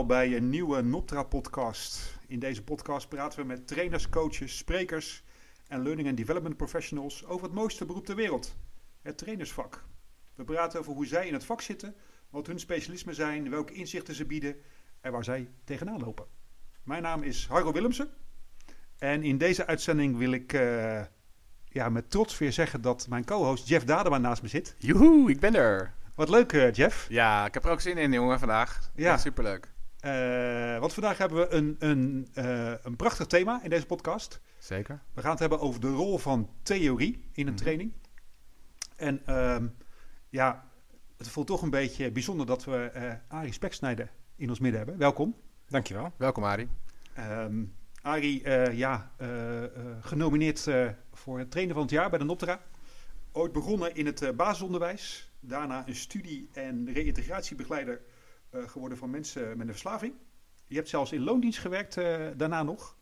allemaal bij een nieuwe Noptra-podcast. In deze podcast praten we met trainers, coaches, sprekers en learning and development professionals over het mooiste beroep ter wereld, het trainersvak. We praten over hoe zij in het vak zitten, wat hun specialismen zijn, welke inzichten ze bieden en waar zij tegenaan lopen. Mijn naam is Harro Willemsen en in deze uitzending wil ik uh, ja, met trots weer zeggen dat mijn co-host Jeff Dadema naast me zit. Joehoe, ik ben er. Wat leuk, uh, Jeff. Ja, ik heb er ook zin in, jongen, vandaag. Ja, superleuk. Uh, want vandaag hebben we een, een, uh, een prachtig thema in deze podcast. Zeker. We gaan het hebben over de rol van theorie in een mm training. En uh, ja, het voelt toch een beetje bijzonder dat we uh, Arie Speksnijder in ons midden hebben. Welkom. Dankjewel. Welkom, Arie. Um, Arie, ja, genomineerd voor het trainer van het jaar bij de Noptra. Ooit begonnen in het basisonderwijs daarna een studie- en reïntegratiebegeleider geworden van mensen met een verslaving. Je hebt zelfs in loondienst gewerkt uh, daarna nog.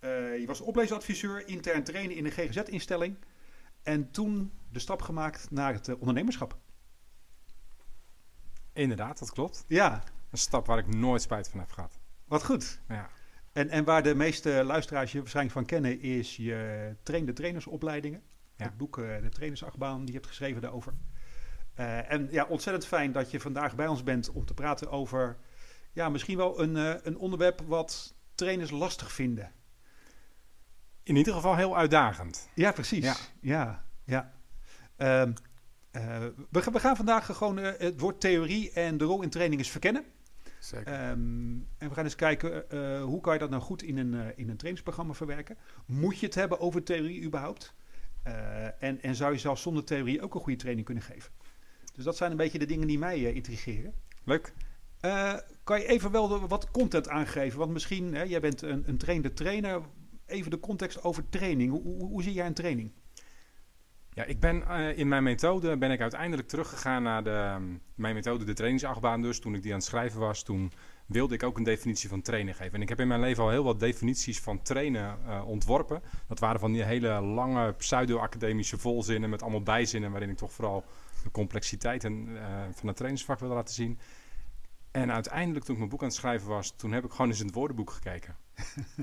Uh, je was opleesadviseur, intern trainen in een GGZ-instelling. En toen de stap gemaakt naar het ondernemerschap. Inderdaad, dat klopt. Ja. Een stap waar ik nooit spijt van heb gehad. Wat goed. Ja. En, en waar de meeste luisteraars je waarschijnlijk van kennen, is je trainde trainersopleidingen. Ja. Het boek De Trainersachtbaan, die je hebt geschreven daarover. Uh, en ja, ontzettend fijn dat je vandaag bij ons bent om te praten over ja, misschien wel een, uh, een onderwerp wat trainers lastig vinden. In ieder geval heel uitdagend. Ja, precies. Ja, ja. ja. Uh, we, we, gaan vandaag gewoon het woord theorie en de rol in training eens verkennen. Zeker. en we gaan eens kijken hoe kan je dat nou goed in een, in een trainingsprogramma verwerken. Moet je het hebben over theorie überhaupt? en, en zou je zelfs zonder theorie ook een goede training kunnen geven? Dus dat zijn een beetje de dingen die mij uh, intrigeren. Leuk. Uh, kan je even wel wat content aangeven? Want misschien, hè, jij bent een, een trainde trainer. Even de context over training. Hoe, hoe, hoe zie jij een training? Ja, ik ben uh, in mijn methode ben ik uiteindelijk teruggegaan naar de, um, mijn methode, de trainingsachtbaan. Dus toen ik die aan het schrijven was, toen wilde ik ook een definitie van trainen geven. En ik heb in mijn leven al heel wat definities van trainen uh, ontworpen. Dat waren van die hele lange pseudo-academische volzinnen met allemaal bijzinnen, waarin ik toch vooral de complexiteit en, uh, van het trainingsvak wilde laten zien. En uiteindelijk, toen ik mijn boek aan het schrijven was, toen heb ik gewoon eens in het woordenboek gekeken.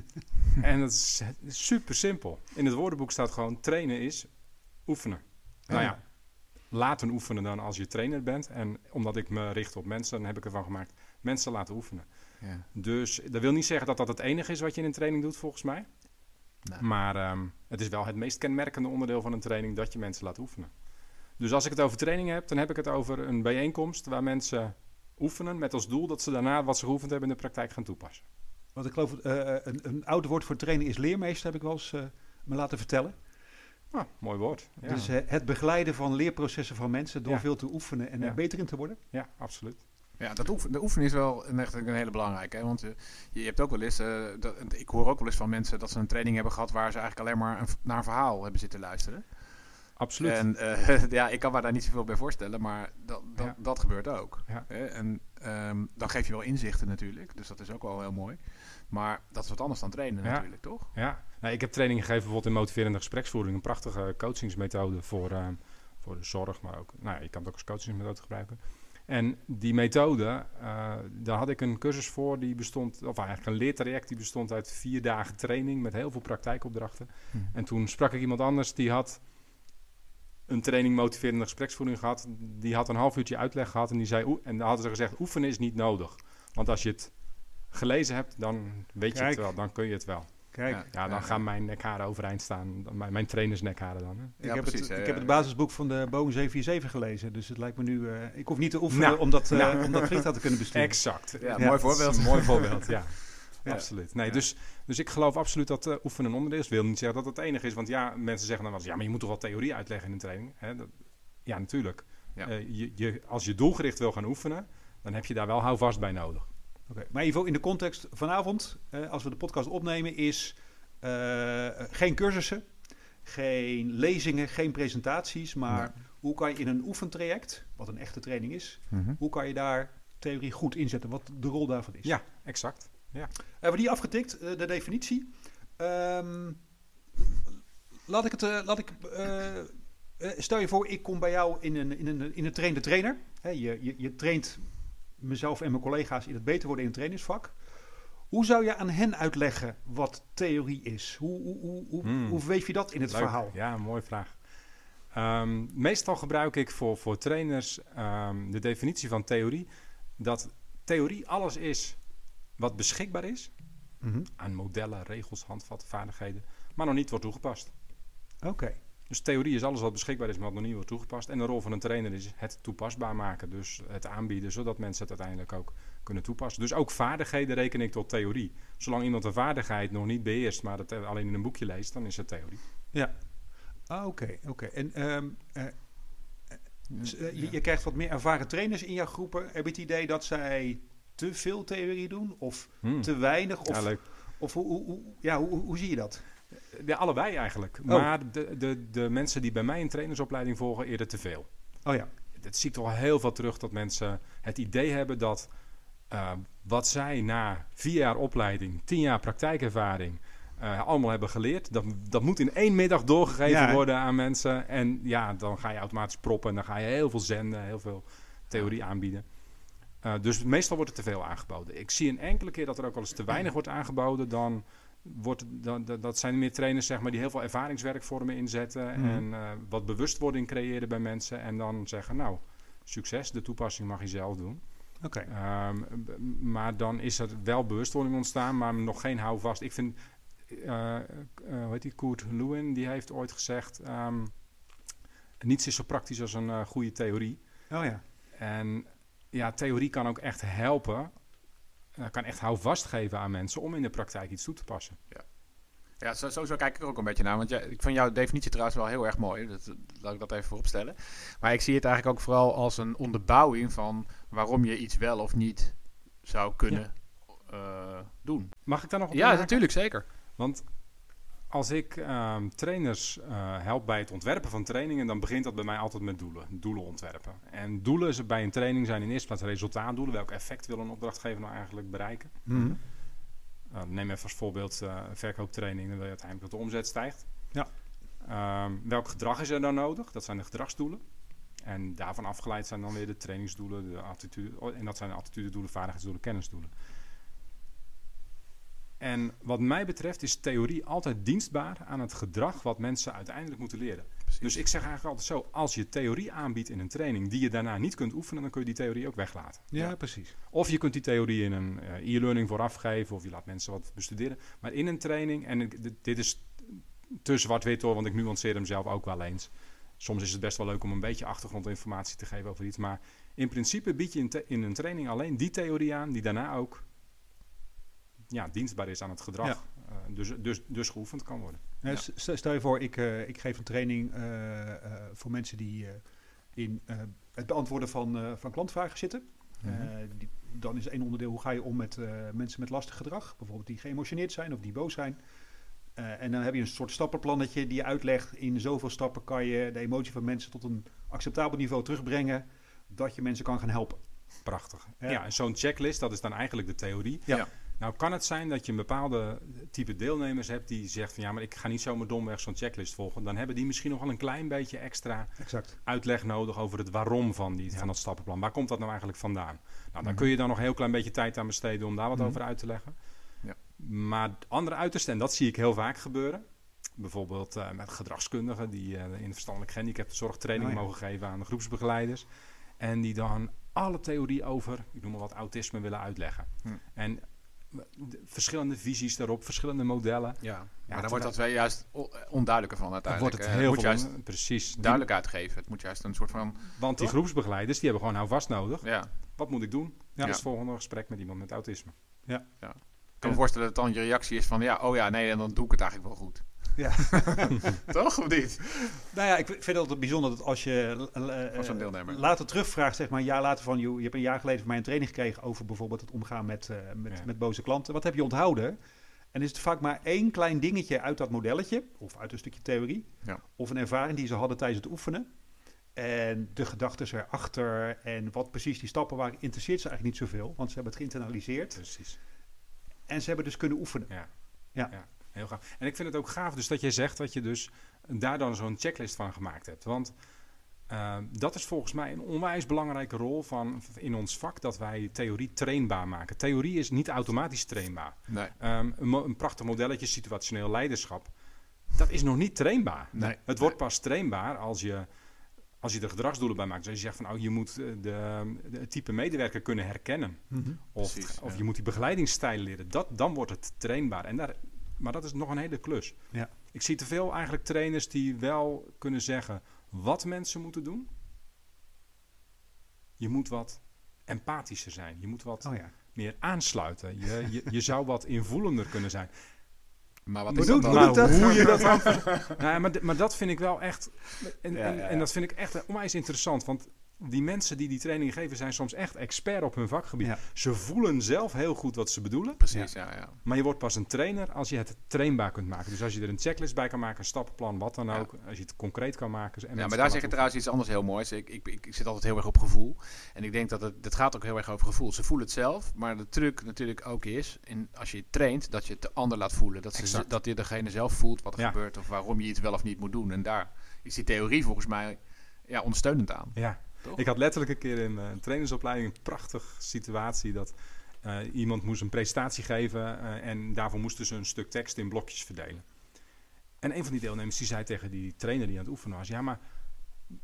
en dat is super simpel. In het woordenboek staat gewoon: trainen is oefenen. Nou ja, laten oefenen dan als je trainer bent. En omdat ik me richt op mensen, dan heb ik ervan gemaakt: mensen laten oefenen. Ja. Dus dat wil niet zeggen dat dat het enige is wat je in een training doet, volgens mij. Nee. Maar um, het is wel het meest kenmerkende onderdeel van een training dat je mensen laat oefenen. Dus als ik het over training heb, dan heb ik het over een bijeenkomst waar mensen oefenen met als doel dat ze daarna wat ze geoefend hebben in de praktijk gaan toepassen. Want ik geloof, uh, een, een oude woord voor training is leermeester, heb ik wel eens uh, me laten vertellen. Ah, mooi woord. Ja. Dus uh, het begeleiden van leerprocessen van mensen door ja. veel te oefenen en er beter in te worden. Ja, absoluut. Ja, dat oefenen, de oefenen is wel echt een hele belangrijke. Hè? Want uh, je hebt ook wel eens, uh, dat, ik hoor ook wel eens van mensen dat ze een training hebben gehad waar ze eigenlijk alleen maar een, naar een verhaal hebben zitten luisteren. Absoluut. En uh, ja, ik kan me daar niet zoveel bij voorstellen, maar dat, dat, ja. dat gebeurt ook. Ja. En um, dan geef je wel inzichten natuurlijk, dus dat is ook wel heel mooi. Maar dat is wat anders dan trainen ja. natuurlijk, toch? Ja, nou, ik heb training gegeven bijvoorbeeld in motiverende gespreksvoering. Een prachtige coachingsmethode voor, uh, voor de zorg, maar ook, nou, je kan het ook als coachingsmethode gebruiken. En die methode, uh, daar had ik een cursus voor, die bestond, of eigenlijk een leertraject, die bestond uit vier dagen training met heel veel praktijkopdrachten. Hm. En toen sprak ik iemand anders, die had een training motiverende gespreksvoering gehad. Die had een half uurtje uitleg gehad en die zei, en dan hadden ze gezegd, oefenen is niet nodig. Want als je het gelezen hebt, dan weet je het wel, dan kun je het wel. Kijk. Ja, ja dan gaan mijn nekharen overeind staan. Mijn, mijn trainers nekharen dan. Hè. Ik, heb precies, het, ik heb het basisboek van de Boeing 747 gelezen. Dus het lijkt me nu... Uh, ik hoef niet te oefenen nou, om, dat, uh, nou. om dat vliegtuig te kunnen besturen. Exact. Ja, mooi voorbeeld. mooi voorbeeld, ja. Ja. Absoluut. Nee, ja. dus, dus ik geloof absoluut dat uh, oefenen een onderdeel is. wil niet zeggen dat het het enige is. Want ja, mensen zeggen dan wel eens... Ja, maar je moet toch wel theorie uitleggen in een training? Hè? Dat, ja, natuurlijk. Ja. Uh, je, je, als je doelgericht wil gaan oefenen... dan heb je daar wel houvast bij nodig. Oké, okay. maar even in de context vanavond... Uh, als we de podcast opnemen is... geen cursussen, geen lezingen, geen presentaties... maar nee. hoe kan je in een oefentraject... wat een echte training is... Mm -hmm. hoe kan je daar theorie goed inzetten? Wat de rol daarvan is? Ja, exact. Ja. Hebben we die afgetikt, uh, de definitie? Um, laat ik het. Uh, laat ik, uh, stel je voor, ik kom bij jou in een, in een, in een trainde trainer. Je, je, je traint mezelf en mijn collega's in het beter worden in het trainingsvak. Hoe zou je aan hen uitleggen wat theorie is? Hoe, hoe, hoe, hoe, Hmm. hoe weef je dat in het Leuk. verhaal? Ja, mooie vraag. Ehm, meestal gebruik ik voor, voor trainers ehm, de definitie van theorie. Dat theorie alles is wat beschikbaar is Mhm. aan modellen, regels, handvatten, vaardigheden, maar nog niet wordt toegepast. Oké. Dus theorie is alles wat beschikbaar is, maar wat nog niet wordt toegepast. En de rol van een trainer is het toepasbaar maken. Dus het aanbieden, zodat mensen het uiteindelijk ook kunnen toepassen. Dus ook vaardigheden reken ik tot theorie. Zolang iemand een vaardigheid nog niet beheerst, maar het alleen in een boekje leest, dan is het theorie. Ah, Oké, oké. En ehm, eh, s- eh, je, Ja. je krijgt wat meer ervaren trainers in jouw groepen. Heb je het idee dat zij te veel theorie doen? Of Hmm. te weinig? Of, Ja, leuk. of hoe, hoe, hoe- ja, hoe, hoe, zie je dat? Ja, allebei eigenlijk. Maar de, de, de mensen die bij mij een trainersopleiding volgen, eerder te veel. Oh ja. Dat zie ik toch heel veel terug dat mensen het idee hebben dat eh, wat zij na vier jaar opleiding, tien jaar praktijkervaring eh, allemaal hebben geleerd, dat, dat moet in één middag doorgegeven Ja, worden aan mensen. En ja, dan ga je automatisch proppen en dan ga je heel veel zenden, heel veel theorie aanbieden. Eh, dus meestal wordt er te veel aangeboden. Ik zie een enkele keer dat er ook wel eens te weinig wordt aangeboden. Dan wordt, dan, dat- zijn meer trainers zeg maar, die heel veel ervaringswerkvormen inzetten. Mhm. En eh, wat bewustwording creëren bij mensen. En dan zeggen, nou, succes, de toepassing mag je zelf doen. Oké. Ehm, maar dan is er wel bewustwording ontstaan, maar nog geen houvast. Ik vind, eh, hoe heet die, Koert Lewin, die heeft ooit gezegd... ehm, niets is zo praktisch als een goede theorie. Oh ja. En ja, theorie kan ook echt helpen. eh, kan echt houvast geven aan mensen om in de praktijk iets toe te passen. Ja, zo, sowieso kijk ik er ook een beetje naar. Want ja, ik vind jouw definitie trouwens wel heel erg mooi. Dat, laat ik dat even vooropstellen. Maar ik zie het eigenlijk ook vooral als een onderbouwing van waarom je iets wel of niet zou kunnen eh, doen. Mag ik daar nog op Ja, natuurlijk, zeker. Want als ik ehm, trainers eh, help bij het ontwerpen van trainingen, dan begint dat bij mij altijd met doelen. Doelen ontwerpen. En doelen is- bij een training zijn in eerste plaats resultaatdoelen. Welk effect wil een opdrachtgever nou eigenlijk bereiken? Mhm. Uh, neem even als voorbeeld eh verkooptraining, dan wil je uiteindelijk dat de omzet stijgt. Ja. Ehm, welk gedrag is er dan nodig? Dat zijn de gedragsdoelen. En daarvan afgeleid zijn dan weer de trainingsdoelen, de attitude, en dat zijn de attitudedoelen, vaardigheidsdoelen, kennisdoelen. En wat mij betreft is theorie altijd dienstbaar aan het gedrag wat mensen uiteindelijk moeten leren. Precies. Dus ik zeg eigenlijk altijd zo, als je theorie aanbiedt in een training die je daarna niet kunt oefenen, dan kun je die theorie ook weglaten. Ja, precies. Of je kunt die theorie in een eh, e-learning vooraf geven, of je laat mensen wat bestuderen. Maar in een training, en ik- dit- is te zwart-wit hoor, want ik nuanceer hem zelf ook wel eens. Soms is het best wel leuk om een beetje achtergrondinformatie te geven over iets. Maar in principe bied je in, in een training alleen die theorie aan die daarna ook ja, dienstbaar is aan het gedrag. Ja. Eh, dus, dus, dus geoefend kan worden. Ja. Stel je voor, ik, eh, ik geef een training eh, eh, voor mensen die eh, in eh, het beantwoorden van, eh, van klantvragen zitten. Mhm. Eh, die, dan is één onderdeel hoe ga je om met eh, mensen met lastig gedrag, bijvoorbeeld die geëmotioneerd zijn of die boos zijn. Eh, en dan heb je een soort stappenplannetje die je uitlegt. In zoveel stappen kan je de emotie van mensen tot een acceptabel niveau terugbrengen, dat je mensen kan gaan helpen. Prachtig. Ja. Ja, en zo'n checklist, dat is dan eigenlijk de theorie. Ja. Nou kan het zijn dat je een bepaalde type deelnemers hebt die zegt van ja, maar ik ga niet zomaar domweg zo'n checklist volgen. Dan hebben die misschien nog wel een klein beetje extra Exact. uitleg nodig over het waarom van, die, van dat stappenplan. Waar komt dat nou eigenlijk vandaan? Nou, dan Mhm. kun je dan nog een heel klein beetje tijd aan besteden om daar wat Mhm. over uit te leggen. Ja. Maar andere uiterste, en dat zie ik heel vaak gebeuren. Bijvoorbeeld eh, met gedragskundigen die eh, in de verstandelijk gehandicapte zorgtraining Oh ja. mogen geven aan de groepsbegeleiders. En die dan alle theorie over, ik noem maar wat, autisme willen uitleggen. Hm. En verschillende visies daarop, verschillende modellen. Ja, maar dan wordt dat wel juist onduidelijker van uiteindelijk. wordt het Eh, heel moet veel juist on- precies. Die- duidelijk uitgeven. Het moet juist een soort van... want die Toch? groepsbegeleiders die hebben gewoon houvast nodig. Ja, Wat moet ik doen? Ja. Ja. het volgende gesprek met iemand met autisme. ik kan me voorstellen dat dan je reactie is van... Ja, oh ja, nee, en dan doe ik het eigenlijk wel goed. Ja. Toch, of niet? Nou ja, ik vind het altijd bijzonder dat als je eh, eh, deelnemer. later terugvraagt, zeg maar een jaar later van, je hebt een jaar geleden van mij een training gekregen over bijvoorbeeld het omgaan met, eh, met, Ja. met boze klanten. Wat heb je onthouden? En is het vaak maar één klein dingetje uit dat modelletje, of uit een stukje theorie, Ja. of een ervaring die ze hadden tijdens het oefenen. En de gedachten erachter en wat precies die stappen waren, interesseert ze eigenlijk niet zoveel, want ze hebben het geïnternaliseerd Precies. en ze hebben dus kunnen oefenen. Ja. Ja. Heel gaaf. En ik vind het ook gaaf dus dat jij zegt dat je dus daar dan zo'n checklist van gemaakt hebt. Want Uh, dat is volgens mij een onwijs belangrijke rol van, in ons vak, dat wij theorie trainbaar maken. Theorie is niet automatisch trainbaar. Nee. Um, een, een, prachtig modelletje, situationeel leiderschap, dat is nog niet trainbaar. Nee. Het wordt pas trainbaar als je, als je er gedragsdoelen bij maakt. Dus als je zegt van, oh, je moet de, de, het type medewerker kunnen herkennen. Mm -hmm. Of, Precies, of ja. je moet die begeleidingsstijl leren. Dat, dan wordt het trainbaar. En daar, maar dat is nog een hele klus. Ja. Ik zie te veel eigenlijk trainers die wel kunnen zeggen wat mensen moeten doen. Je moet wat empathischer zijn. Je moet wat Oh ja. meer aansluiten. Je, je, je zou wat invoelender kunnen zijn. Maar wat is dat doet- dan? hoe doet dat? hoe je dat dan... nou, maar, maar dat vind ik wel echt... En, Ja, en, ja, en ja. dat vind ik echt onwijs interessant. Want die mensen die die training geven... zijn soms echt expert op hun vakgebied. Ja. Ze voelen zelf heel goed wat ze bedoelen. Precies, ja, ja. Maar je wordt pas een trainer als je het trainbaar kunt maken. Dus als je er een checklist bij kan maken, een stappenplan, wat dan Ja. ook. Als je het concreet kan maken. En Ja, maar daar zeg je trouwens iets anders heel moois. Ik, ik, ik, zit altijd heel erg op gevoel. En ik denk dat het, het gaat ook heel erg over gevoel. Ze voelen het zelf, maar de truc natuurlijk ook is, in, als je traint, dat je het de ander laat voelen. Dat, ze, dat je degene zelf voelt wat er gebeurt of waarom je iets wel of niet moet doen. En daar is die theorie volgens mij ja, ondersteunend aan. Ja, Ik had letterlijk een keer in een trainersopleiding een prachtige situatie dat eh, iemand moest een presentatie geven eh, en daarvoor moesten ze een stuk tekst in blokjes verdelen. En een van die deelnemers die zei tegen die trainer die aan het oefenen was, ja maar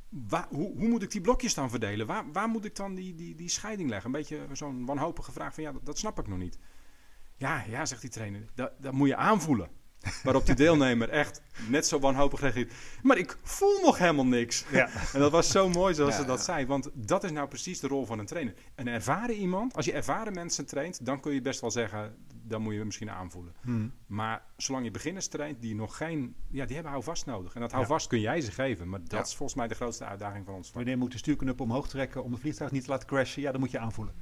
waar, hoe, hoe moet ik die blokjes dan verdelen? Waar, waar moet ik dan die, die, die scheiding leggen? Een beetje zo'n wanhopige vraag van ja, dat, dat snap ik nog niet. Ja, ja, zegt die trainer, dat, dat moet je aanvoelen. Waarop die deelnemer echt net zo wanhopig reageert. Maar ik voel nog helemaal niks. Ja. En dat was zo mooi zoals Ja, ze dat zei. Want dat is nou precies de rol van een trainer. Een ervaren iemand, als je ervaren mensen traint, dan kun je best wel zeggen, dan moet je misschien aanvoelen. Hmm. Maar zolang je beginners traint die nog geen, ja, die hebben houvast nodig. En dat Ja. houvast kun jij ze geven. Maar dat is volgens mij de grootste uitdaging van ons vak. Wanneer moet de stuurknuppel omhoog trekken om het vliegtuig niet te laten crashen? Ja, dan moet je aanvoelen.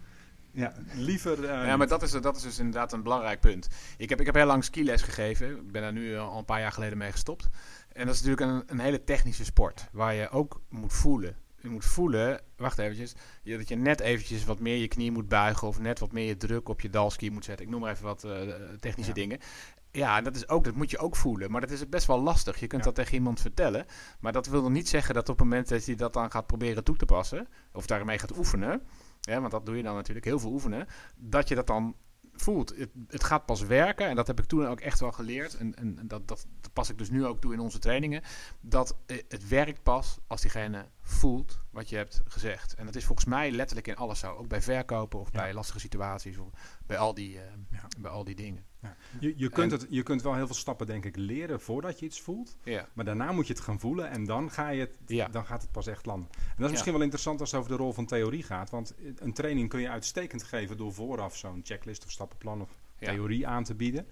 Ja, Liever. eh, Ja, maar dat is, dat is dus inderdaad een belangrijk punt. Ik heb, ik heb heel lang skiles gegeven. Ik ben daar nu al een paar jaar geleden mee gestopt. En dat is natuurlijk een, een hele technische sport. Waar je ook moet voelen. Je moet voelen, wacht eventjes, je- dat je net eventjes wat meer je knie moet buigen. Of net wat meer je druk op je dalski moet zetten. Ik noem maar even wat eh, technische Ja. dingen. Ja, dat, is ook, dat moet je ook voelen. Maar dat is best wel lastig. Je kunt Ja. dat tegen iemand vertellen. Maar dat wil nog niet zeggen dat op het moment dat je dat dan gaat proberen toe te passen. Of daarmee gaat oefenen. Ja, want dat doe je dan natuurlijk heel veel oefenen. Dat je dat dan voelt. Het, het gaat pas werken. En dat heb ik toen ook echt wel geleerd. En, en dat, dat, dat pas ik dus nu ook toe in onze trainingen. Dat eh, het werkt pas als diegene voelt wat je hebt gezegd. En dat is volgens mij letterlijk in alles zo. Ook bij verkopen of Ja. bij lastige situaties. Of bij al die, eh, Ja. bij al die dingen. je, je, kunt En- het, je kunt wel heel veel stappen, denk ik, leren voordat je iets voelt. Ja. Maar daarna moet je het gaan voelen en dan, ga je het, Ja. dan gaat het pas echt landen. En dat is misschien wel interessant als het over de rol van theorie gaat. Want een training kun je uitstekend geven door vooraf zo'n checklist of stappenplan of Ja. theorie aan te bieden.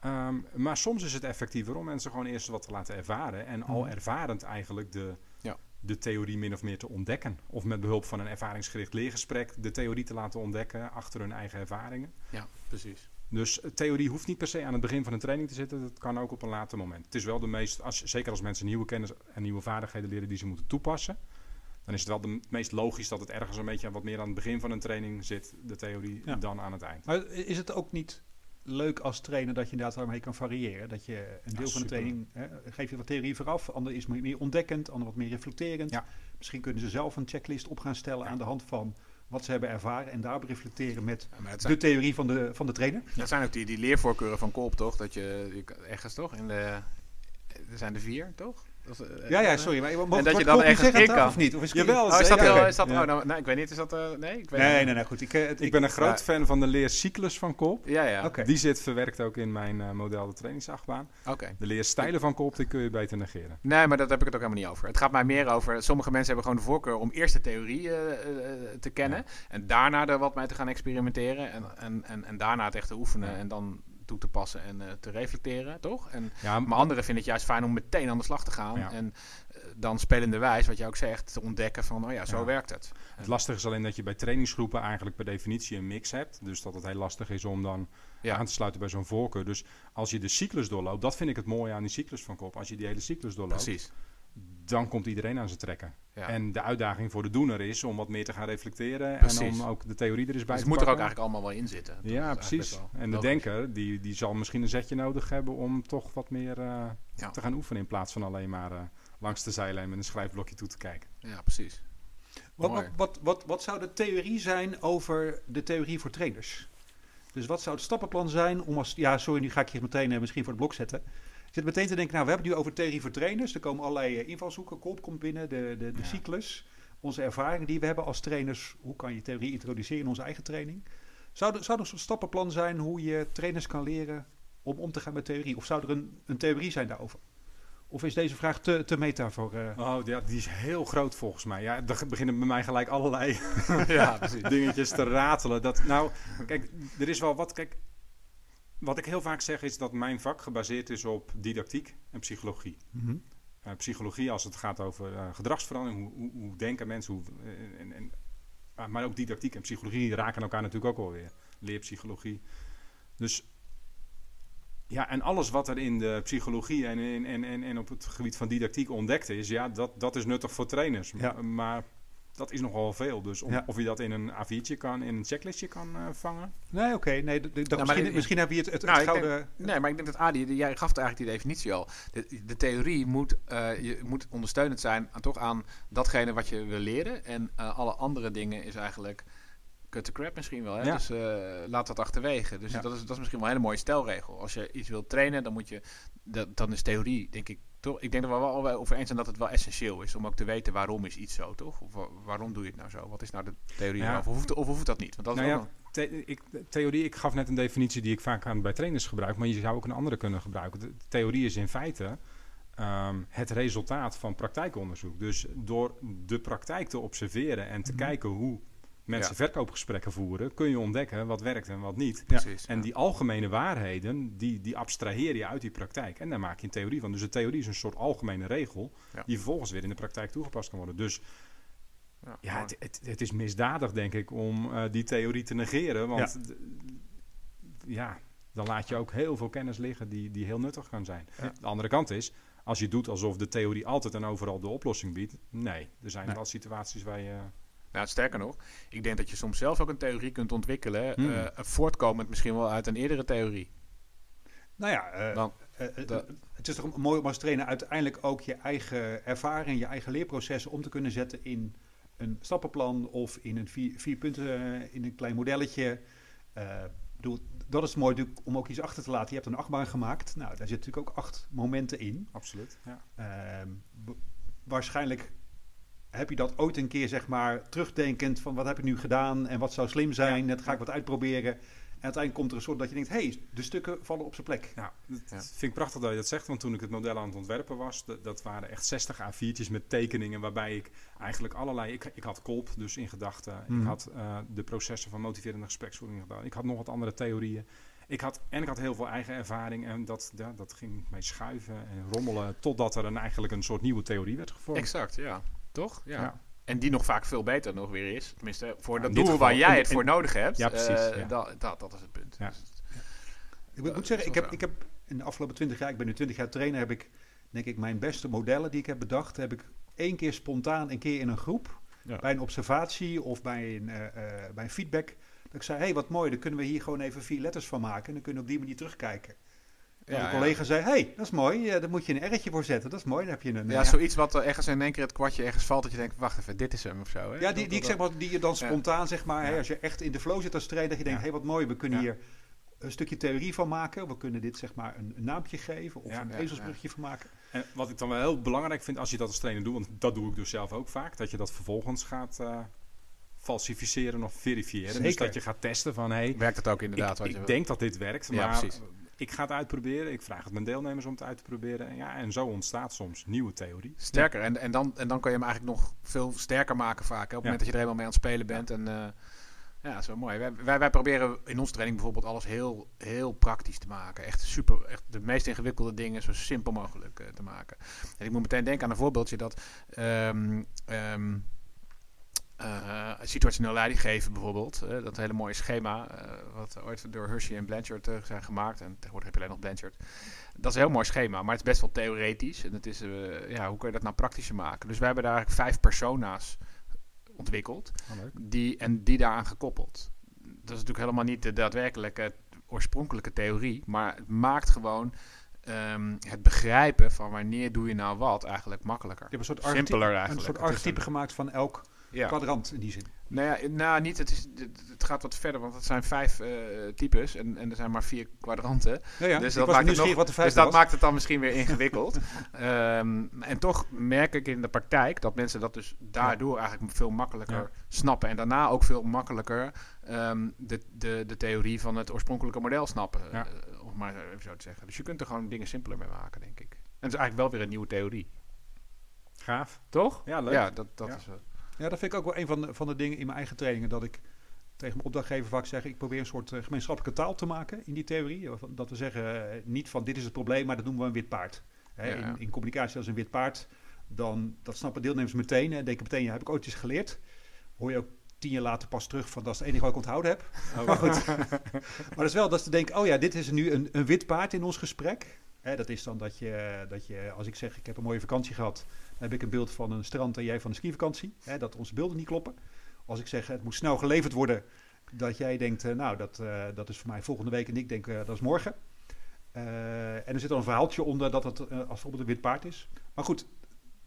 Ehm, maar soms is het effectiever om mensen gewoon eerst wat te laten ervaren. En al Mhm. ervarend eigenlijk de, Ja. de theorie min of meer te ontdekken. Of met behulp van een ervaringsgericht leergesprek de theorie te laten ontdekken achter hun eigen ervaringen. ja, precies. Dus eh, theorie hoeft niet per se aan het begin van een training te zitten. Dat kan ook op een later moment. Het is wel de meest, als, zeker als mensen nieuwe kennis en nieuwe vaardigheden leren die ze moeten toepassen. Dan is het wel de m- meest logisch dat het ergens een beetje wat meer aan het begin van een training zit, de theorie, Ja. dan aan het eind. Maar is het ook niet leuk als trainer dat je inderdaad daarmee kan variëren? Dat je een deel van de training, hè, geef je wat theorie vooraf, ander is meer ontdekkend, ander wat meer reflecterend. Ja. Misschien kunnen ze zelf een checklist op gaan stellen aan de hand van wat ze hebben ervaren en daarop reflecteren met Ja, de theorie van de, van de trainer. dat zijn ook die, die leervoorkeuren van Kolp, toch? Dat je, je ergens toch? In de, er zijn er vier, toch? Dat eh, Ja, ja, eh, sorry. Maar, En dat je dan ergens in kan. Of niet? Of is het- Jawel, Oh, is dat, is dat, Ja. oh, nou, nee, ik weet niet, is dat, eh, nee? Ik weet Nee, niet. nee, nee, goed. Ik, het- Ik ben een groot fan van de leercyclus van Kolp. Ja, ja, Oké. Die zit verwerkt ook in mijn eh, model de trainingsachtbaan. oké. De leerstijlen van Kolp, die kun je beter negeren. Nee, maar daar heb ik het ook helemaal niet over. Het gaat mij meer over. Sommige mensen hebben gewoon de voorkeur om eerst de theorie eh, eh, te kennen. En daarna er wat mee te gaan experimenteren. En, en, en, en daarna het echt te oefenen. Ja. En dan toe te passen en eh, te reflecteren, toch? En, Ja, maar anderen vinden het juist fijn om meteen aan de slag te gaan. Ja. En eh, dan spelende wijs, wat je ook zegt, te ontdekken van, oh ja, zo Ja. werkt het. Het lastige is alleen dat je bij trainingsgroepen eigenlijk per definitie een mix hebt. Dus dat het heel lastig is om dan Ja. aan te sluiten bij zo'n voorkeur. Dus als je de cyclus doorloopt, dat vind ik het mooie aan die cyclus van Kop. Als je die hele cyclus doorloopt, Precies. Dan komt iedereen aan zijn trekken. Ja. En de uitdaging voor de doener is om wat meer te gaan reflecteren. Precies. En om ook de theorie er eens bij Dus te het moet er ook eigenlijk allemaal wel in zitten. Dat Ja, precies. En de denker, die, die zal misschien een zetje nodig hebben om toch wat meer eh, Ja. te gaan oefenen. In plaats van alleen maar eh, langs de zijlijn met een schrijfblokje toe te kijken. Ja, precies. Wat, Mooi. wat, wat, wat, wat zou de theorie zijn over de theorie voor trainers? Dus wat zou het stappenplan zijn om als... Ja, sorry, nu ga ik je meteen eh, misschien voor het blok zetten. Zit meteen te denken, nou, we hebben het nu over theorie voor trainers. Er komen allerlei eh, invalshoeken. Kolp komt binnen, de, de, de Ja. cyclus. Onze ervaringen die we hebben als trainers. Hoe kan je theorie introduceren in onze eigen training? Zou er, zou er zo'n stappenplan zijn hoe je trainers kan leren om om te gaan met theorie? Of zou er een, een theorie zijn daarover? Of is deze vraag te, te meta voor... eh, Oh, ja, die is heel groot volgens mij. Ja, er beginnen bij mij gelijk allerlei ja, dingetjes te ratelen. Dat, nou, kijk, er is wel wat. Kijk, wat ik heel vaak zeg is dat mijn vak gebaseerd is op didactiek en psychologie. mhm. Eh, psychologie als het gaat over eh, gedragsverandering, hoe, hoe, hoe denken mensen, hoe, eh, en, en, ah, maar ook didactiek en psychologie raken elkaar natuurlijk ook alweer. Leerpsychologie. Dus ja, en alles wat er in de psychologie en, en, en, en, en op het gebied van didactiek ontdekt is, ja, dat, dat is nuttig voor trainers. Ja. Maar dat is nogal veel. Dus om- Ja. of je dat in een A4'tje kan, in een checklistje kan eh, vangen. Nee, oké. nee, dat- misschien, misschien hebben we het, het, Nou, het. Nee, maar ik denk dat Adi, de- jij gaf het eigenlijk die definitie al. De, de theorie moet, eh, je moet ondersteunend zijn aan, toch aan datgene wat je wil leren. En eh, alle andere dingen is eigenlijk cut the crap misschien wel. Hè? Ja. Dus eh, laat dat achterwege. Dus Ja. dat, is, dat is misschien wel een hele mooie stelregel. Als je iets wilt trainen, dan moet je, dat, dan is theorie, denk ik, toch? Ik denk dat we wel over eens zijn dat het wel essentieel is om ook te weten waarom is iets zo, toch? Of wa- waarom doe je het nou zo? Wat is nou de theorie Ja. Of hoeft, of hoeft dat niet? Want dat is Nou ja, The- ik, theorie, ik gaf net een definitie die ik vaak aan bij trainers gebruik, maar je zou ook een andere kunnen gebruiken. De theorie is in feite ehm, het resultaat van praktijkonderzoek. Dus door de praktijk te observeren en te Mhm. kijken hoe mensen Ja. verkoopgesprekken voeren, kun je ontdekken wat werkt en wat niet. precies. En ja. die algemene waarheden, die, die abstraheer je uit die praktijk. En daar maak je een theorie van. Dus de theorie is een soort algemene regel, Ja. die vervolgens weer in de praktijk toegepast kan worden. Dus Ja, ja, het, het, het is misdadig, denk ik, om eh, die theorie te negeren. Want ja. dan laat je ook heel veel kennis liggen die, die heel nuttig kan zijn. Ja. De andere kant is, als je doet alsof de theorie altijd en overal de oplossing biedt. Nee, er zijn Nee. wel situaties waar je... Nou, sterker nog, ik denk dat je soms zelf ook een theorie kunt ontwikkelen, Hmm. eh, voortkomend misschien wel uit een eerdere theorie. Nou ja, eh, Dan, eh, eh, het is toch mooi om als trainer uiteindelijk ook je eigen ervaring, je eigen leerprocessen om te kunnen zetten in een stappenplan of in een vier, vier punten, eh, in een klein modelletje. Eh, bedoel, dat is mooi natuurlijk om ook iets achter te laten. Je hebt een achtbaan gemaakt. Nou, daar zitten natuurlijk ook acht momenten in. Absoluut, ja. Ehm, waarschijnlijk heb je dat ooit een keer, zeg maar, terugdenkend van wat heb ik nu gedaan en wat zou slim zijn. Net ga ik wat uitproberen. En uiteindelijk komt er een soort dat je denkt, hé, hey, de stukken vallen op zijn plek. Ja, dat Ja. vind ik prachtig dat je dat zegt. Want toen ik het model aan het ontwerpen was, dat, dat waren echt 60 A4'tjes met tekeningen. Waarbij ik eigenlijk allerlei. Ik, ik had Kolp dus in gedachten. Mhm. Ik had eh, de processen van motiverende gespreksvoering gedaan. Ik had nog wat andere theorieën. Ik had, en ik had heel veel eigen ervaring. En dat, ja, dat ging mee schuiven en rommelen. Totdat er een, eigenlijk een soort nieuwe theorie werd gevormd. exact, ja. Toch? Ja. Ja. En die nog vaak veel beter nog weer is. Tenminste, voor Ja, dat doel geval. waar jij het voor nodig hebt. Ja, precies, eh, ja. Dat, dat, dat is het punt. Ja. Dus- Ik moet zeggen, ik heb, ik heb in de afgelopen 20 jaar, ik ben nu 20 jaar trainer, heb ik denk ik mijn beste modellen die ik heb bedacht, heb ik één keer spontaan, een keer in een groep, Ja. bij een observatie of bij een, eh, eh, bij een feedback, dat ik zei, hé, hey, wat mooi, dan kunnen we hier gewoon even vier letters van maken en dan kunnen we op die manier terugkijken. En Ja, een ja. collega zei, hé, hey, dat is mooi, eh, daar moet je een R'tje voor zetten, dat is mooi, dan heb je een... Ja, eh, zoiets wat er ergens in één keer het kwartje ergens valt dat je denkt, wacht even, dit is hem of zo. Hè? Ja, die, die, ik zeg maar, die je dan spontaan, zeg maar, hè, als je echt in de flow zit als trainer, dat je denkt, Ja. hé, hey, wat mooi, we kunnen Ja. hier een stukje theorie van maken. We kunnen dit, zeg maar, een, een naampje geven of Ja, een ja, ezelsbrugje van maken. En wat ik dan wel heel belangrijk vind als je dat als trainer doet, want dat doe ik dus zelf ook vaak, dat je dat vervolgens gaat eh, falsificeren of verifiëren. Dus dat je gaat testen van hé, Werkt het ook inderdaad? ik, wat je ik wil? denk dat dit werkt, Ja, maar precies. Ik ga het uitproberen. Ik vraag het mijn deelnemers om het uit te proberen. En, ja, en zo ontstaat soms nieuwe theorie. Sterker, en, en, dan, en dan kan je hem eigenlijk nog veel sterker maken vaak. Hè, op het moment dat je er helemaal mee aan het spelen bent. En, eh, ja, wel mooi. Wij, wij, wij proberen in onze training bijvoorbeeld alles heel, heel praktisch te maken. Echt super, echt de meest ingewikkelde dingen zo simpel mogelijk eh, te maken. En ik moet meteen denken aan een voorbeeldje dat... ehm, ehm, eh, situationeel leiding geven bijvoorbeeld. eh, dat hele mooie schema, eh, wat ooit door Hershey en Blanchard zijn gemaakt. En tegenwoordig heb je alleen nog Blanchard. Dat is een heel mooi schema, maar het is best wel theoretisch. En het is, eh, ja, hoe kun je dat nou praktischer maken? Dus wij hebben daar eigenlijk vijf persona's ontwikkeld. Die, en die daaraan gekoppeld. Dat is natuurlijk helemaal niet de daadwerkelijke oorspronkelijke theorie. Maar het maakt gewoon ehm, het begrijpen van wanneer doe je nou wat eigenlijk makkelijker. Je hebt een soort Simpeler archetype, een soort archetype een- gemaakt van elk Ja. kwadrant in die zin. Nou ja, nou, niet, het, is, het het gaat wat verder, want het zijn vijf eh, types en, en er zijn maar vier kwadranten. Ja, ja. Dus ik dat maakt het nog- wat de Dus dat maakt het dan misschien weer ingewikkeld. Ehm, en toch merk ik in de praktijk dat mensen dat dus daardoor eigenlijk veel makkelijker snappen. En daarna ook veel makkelijker ehm, de, de, de theorie van het oorspronkelijke model snappen. Eh, om maar even zo te zeggen. Dus je kunt er gewoon dingen simpeler mee maken, denk ik. En het is eigenlijk wel weer een nieuwe theorie. Gaaf. Toch? Ja, leuk. Ja, dat, dat is wel. Ja, dat vind ik ook wel een van de, van de dingen in mijn eigen trainingen. Dat ik tegen mijn opdrachtgever vaak zeg, ik probeer een soort eh, gemeenschappelijke taal te maken in die theorie. Dat we zeggen, eh, niet van dit is het probleem, maar dat noemen we een wit paard. Hè, Ja, ja. In, in communicatie als een wit paard, dan dat snappen deelnemers meteen. En denken meteen, ja, heb ik ooit eens geleerd. Hoor je ook tien jaar later pas terug van dat is het enige wat ik onthouden heb. Maar goed. maar dat is wel dat ze denken, oh ja, dit is nu een, een wit paard in ons gesprek. Hè, dat is dan dat je, dat je, als ik zeg, ik heb een mooie vakantie gehad, heb ik een beeld van een strand en jij van een skivakantie. Hè, dat onze beelden niet kloppen. Als ik zeg, het moet snel geleverd worden, dat jij denkt, eh, nou, dat, eh, dat is voor mij volgende week en ik denk, eh, dat is morgen. En er zit dan een verhaaltje onder dat het als bijvoorbeeld een wit paard is. Maar goed,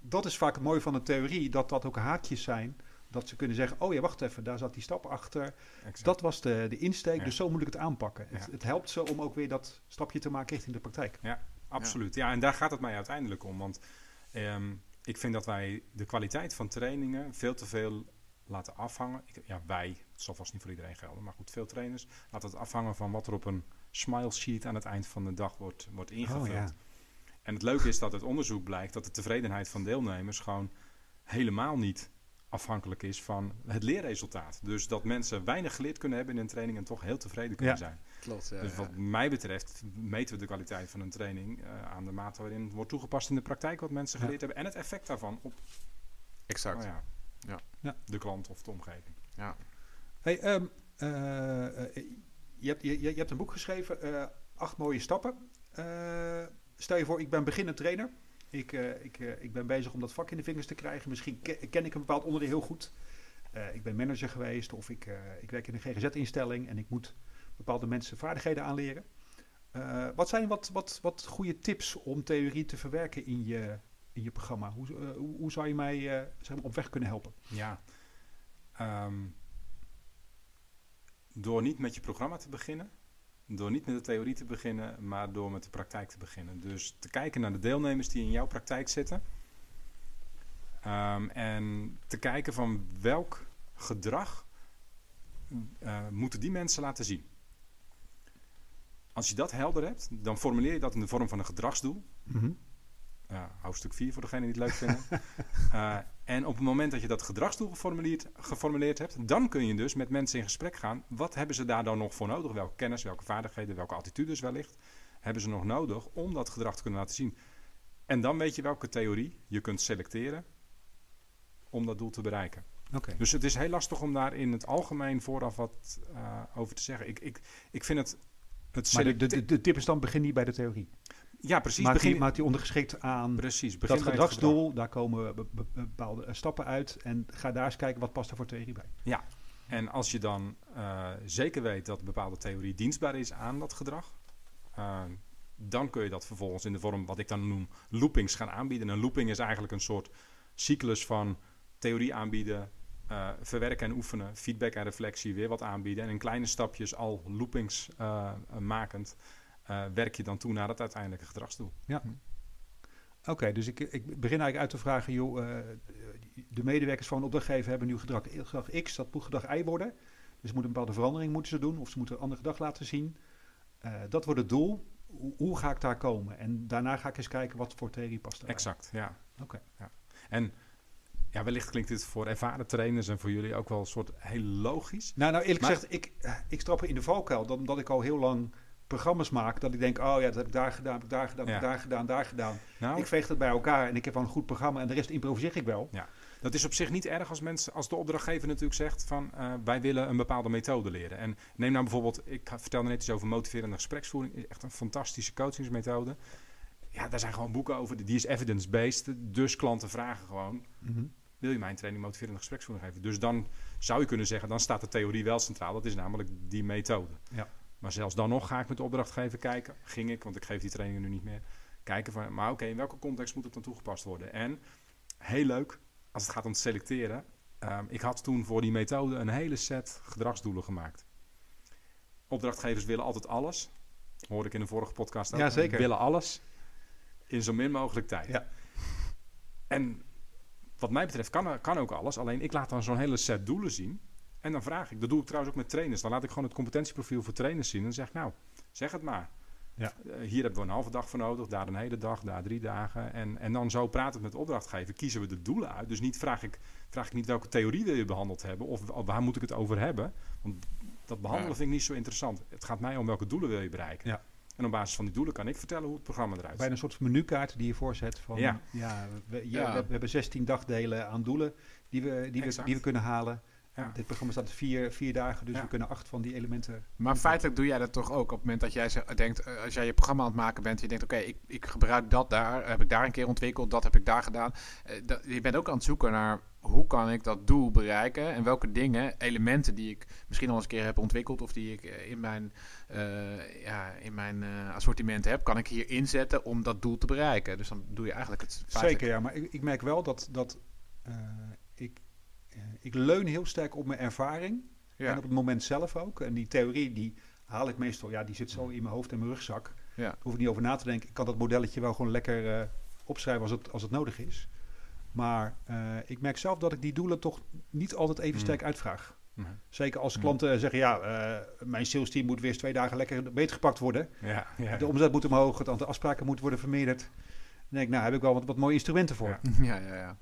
dat is vaak het mooie van de theorie, dat dat ook haakjes zijn. Dat ze kunnen zeggen, oh ja, wacht even, daar zat die stap achter. Exact. Dat was de, de insteek, Ja. dus zo moet ik het aanpakken. Het, Ja. het helpt ze om ook weer dat stapje te maken richting de praktijk. Absoluut. Ja. en daar gaat het mij uiteindelijk om. Want ehm, ik vind dat wij de kwaliteit van trainingen veel te veel laten afhangen. Ik, ja, wij, het zal vast niet voor iedereen gelden, maar goed, veel trainers laten het afhangen van wat er op een smile sheet aan het eind van de dag wordt, wordt ingevuld. Oh, ja. En het leuke is dat het onderzoek blijkt dat de tevredenheid van deelnemers gewoon helemaal niet afhankelijk is van het leerresultaat. Dus dat mensen weinig geleerd kunnen hebben in een training en toch heel tevreden kunnen Ja. zijn. Klopt. Dus wat mij betreft meten we de kwaliteit van een training eh, aan de mate waarin het wordt toegepast in de praktijk wat mensen Ja. geleerd hebben en het effect daarvan op Exact. nou ja, Ja. Ja. de klant of de omgeving. Hey, ehm, eh, eh, je, hebt, je, je hebt een boek geschreven, eh, Acht mooie stappen. Eh, stel je voor, ik ben beginnend trainer. Ik, eh, ik, eh, ik ben bezig om dat vak in de vingers te krijgen. Misschien ke- ken ik een bepaald onderdeel heel goed. Eh, ik ben manager geweest of ik, eh, ik werk in een GGZ-instelling en ik moet bepaalde mensen vaardigheden aanleren. Eh, wat zijn wat, wat, wat goede tips om theorie te verwerken in je, in je programma? Hoe, eh, hoe, zou je mij eh, zeg op weg kunnen helpen? Ja. Ehm, door niet met je programma te beginnen, door niet met de theorie te beginnen, maar door met de praktijk te beginnen. Dus te kijken naar de deelnemers die in jouw praktijk zitten. Ehm, en te kijken van welk gedrag moeten die mensen laten zien. Als je dat helder hebt, dan formuleer je dat in de vorm van een gedragsdoel. Uh, hoofdstuk 4 voor degene die het leuk vinden. Uh, en op het moment dat je dat gedragsdoel geformuleerd, geformuleerd hebt, dan kun je dus met mensen in gesprek gaan. Wat hebben ze daar dan nog voor nodig? Welke kennis, welke vaardigheden, welke attitudes wellicht hebben ze nog nodig om dat gedrag te kunnen laten zien? En dan weet je welke theorie je kunt selecteren om dat doel te bereiken. Okay. Dus het is heel lastig om daar in het algemeen vooraf wat uh, over te zeggen. Ik, ik, ik vind het. Het maar de, de, de tip is dan begin niet bij de theorie. Ja, precies. Maakt begin... die, maakt die ondergeschikt aan precies, begin dat gedragsdoel. Gedrag. Daar komen be, be, bepaalde stappen uit. En ga daar eens kijken wat past er voor theorie bij. Ja, en als je dan uh, zeker weet dat bepaalde theorie dienstbaar is aan dat gedrag, uh, dan kun je dat vervolgens in de vorm wat ik dan noem loopings gaan aanbieden. Een looping is eigenlijk een soort cyclus van theorie aanbieden, uh, verwerken en oefenen, feedback en reflectie, weer wat aanbieden. En in kleine stapjes al loopings uh, makend uh, werk je dan toe naar het uiteindelijke gedragsdoel. Ja. Oké, okay, dus ik, ik, begin eigenlijk uit te vragen, joh, de medewerkers van een opdrachtgever hebben nu gedrag, gedrag X, dat moet gedrag Y worden. Dus moet een bepaalde verandering moeten ze doen, of ze moeten een ander gedrag laten zien. Dat wordt het doel. Hoe, hoe, ga ik daar komen? En daarna ga ik eens kijken wat voor theorie past erbij. Exact, ja. Oké. Okay. Ja. En ja, wellicht klinkt dit voor ervaren trainers en voor jullie ook wel een soort heel logisch. Nou, nou eerlijk maar, gezegd, ik, ik trap in de valkuil. Omdat ik al heel lang programma's maak, dat ik denk, oh ja, dat heb ik daar gedaan, heb ik daar gedaan, heb ik daar gedaan, daar gedaan. Nou, ik veeg dat bij elkaar en ik heb al een goed programma en de rest improviseer ik wel. Ja, dat is op zich niet erg als mensen, als de opdrachtgever natuurlijk zegt van, uh, wij willen een bepaalde methode leren. En neem nou bijvoorbeeld, ik vertelde net iets over motiverende gespreksvoering, is echt een fantastische coachingsmethode. Ja, daar zijn gewoon boeken over, die is evidence-based, dus klanten vragen gewoon, mm -hmm. Wil je mijn training motiverende gespreksvoering geven? Dus dan zou je kunnen zeggen, dan staat de theorie wel centraal, dat is namelijk die methode. Ja. Maar zelfs dan nog ga ik met de opdrachtgever kijken. Ging ik, want ik geef die trainingen nu niet meer. Kijken van, maar oké, in welke context moet het dan toegepast worden? En heel leuk, als het gaat om het selecteren. Ehm, ik had toen voor die methode een hele set gedragsdoelen gemaakt. Opdrachtgevers willen altijd alles. Hoorde ik in de vorige podcast ook. Ja, zeker. Willen alles in zo min mogelijk tijd. Ja. En wat mij betreft kan, kan ook alles. Alleen ik laat dan zo'n hele set doelen zien. En dan vraag ik, dat doe ik trouwens ook met trainers. Dan laat ik gewoon het competentieprofiel voor trainers zien. En dan zeg ik, nou, zeg het maar. Ja. Eh, hier hebben we een halve dag voor nodig, daar een hele dag, daar drie dagen. En, en dan zo praat het met de opdrachtgever, kiezen we de doelen uit. Dus niet vraag ik, vraag ik niet welke theorie wil je behandeld hebben of, of waar moet ik het over hebben. Want dat behandelen Ja. vind ik niet zo interessant. Het gaat mij om welke doelen wil je bereiken. Ja. En op basis van die doelen kan ik vertellen hoe het programma eruit Bijna ziet. een soort menukaart die je voorzet van... Ja. Ja, we, ja, Ja. we, we hebben 16 dagdelen aan doelen die we, die we, Exact. die we kunnen halen. Ja. Dit programma staat vier, vier dagen, dus Ja. we kunnen acht van die elementen... Maar feitelijk doe jij dat toch ook op het moment dat jij denkt, eh, als jij je programma aan het maken bent, je denkt, oké, ik, ik gebruik dat daar, heb ik daar een keer ontwikkeld, dat heb ik daar gedaan. Eh, dat, je bent ook aan het zoeken naar hoe kan ik dat doel bereiken en welke dingen, elementen die ik misschien al eens een keer heb ontwikkeld of die ik eh, in mijn, eh, ja, in mijn assortiment heb, kan ik hier inzetten om dat doel te bereiken. Dus dan doe je eigenlijk het feitelijk- Zeker, ja. Maar ik, ik merk wel dat, dat ik, ik leun heel sterk op mijn ervaring. Ja. En op het moment zelf ook. En die theorie, die haal ik meestal... Ja, die zit zo in mijn hoofd en mijn rugzak. Ja. Daar hoef ik niet over na te denken. Ik kan dat modelletje wel gewoon lekker eh, opschrijven als het, als het nodig is. Maar eh, ik merk zelf dat ik die doelen toch niet altijd even Mm. sterk uitvraag. Zeker als Mm. klanten zeggen... Ja, eh, mijn sales team moet weer eens twee dagen lekker beter gepakt worden. Ja, ja. De omzet moet omhoog, het aantal afspraken moet worden vermeerderd. Dan denk ik, nou heb ik wel wat, wat mooie instrumenten voor. Ja. Ja, ja, ja.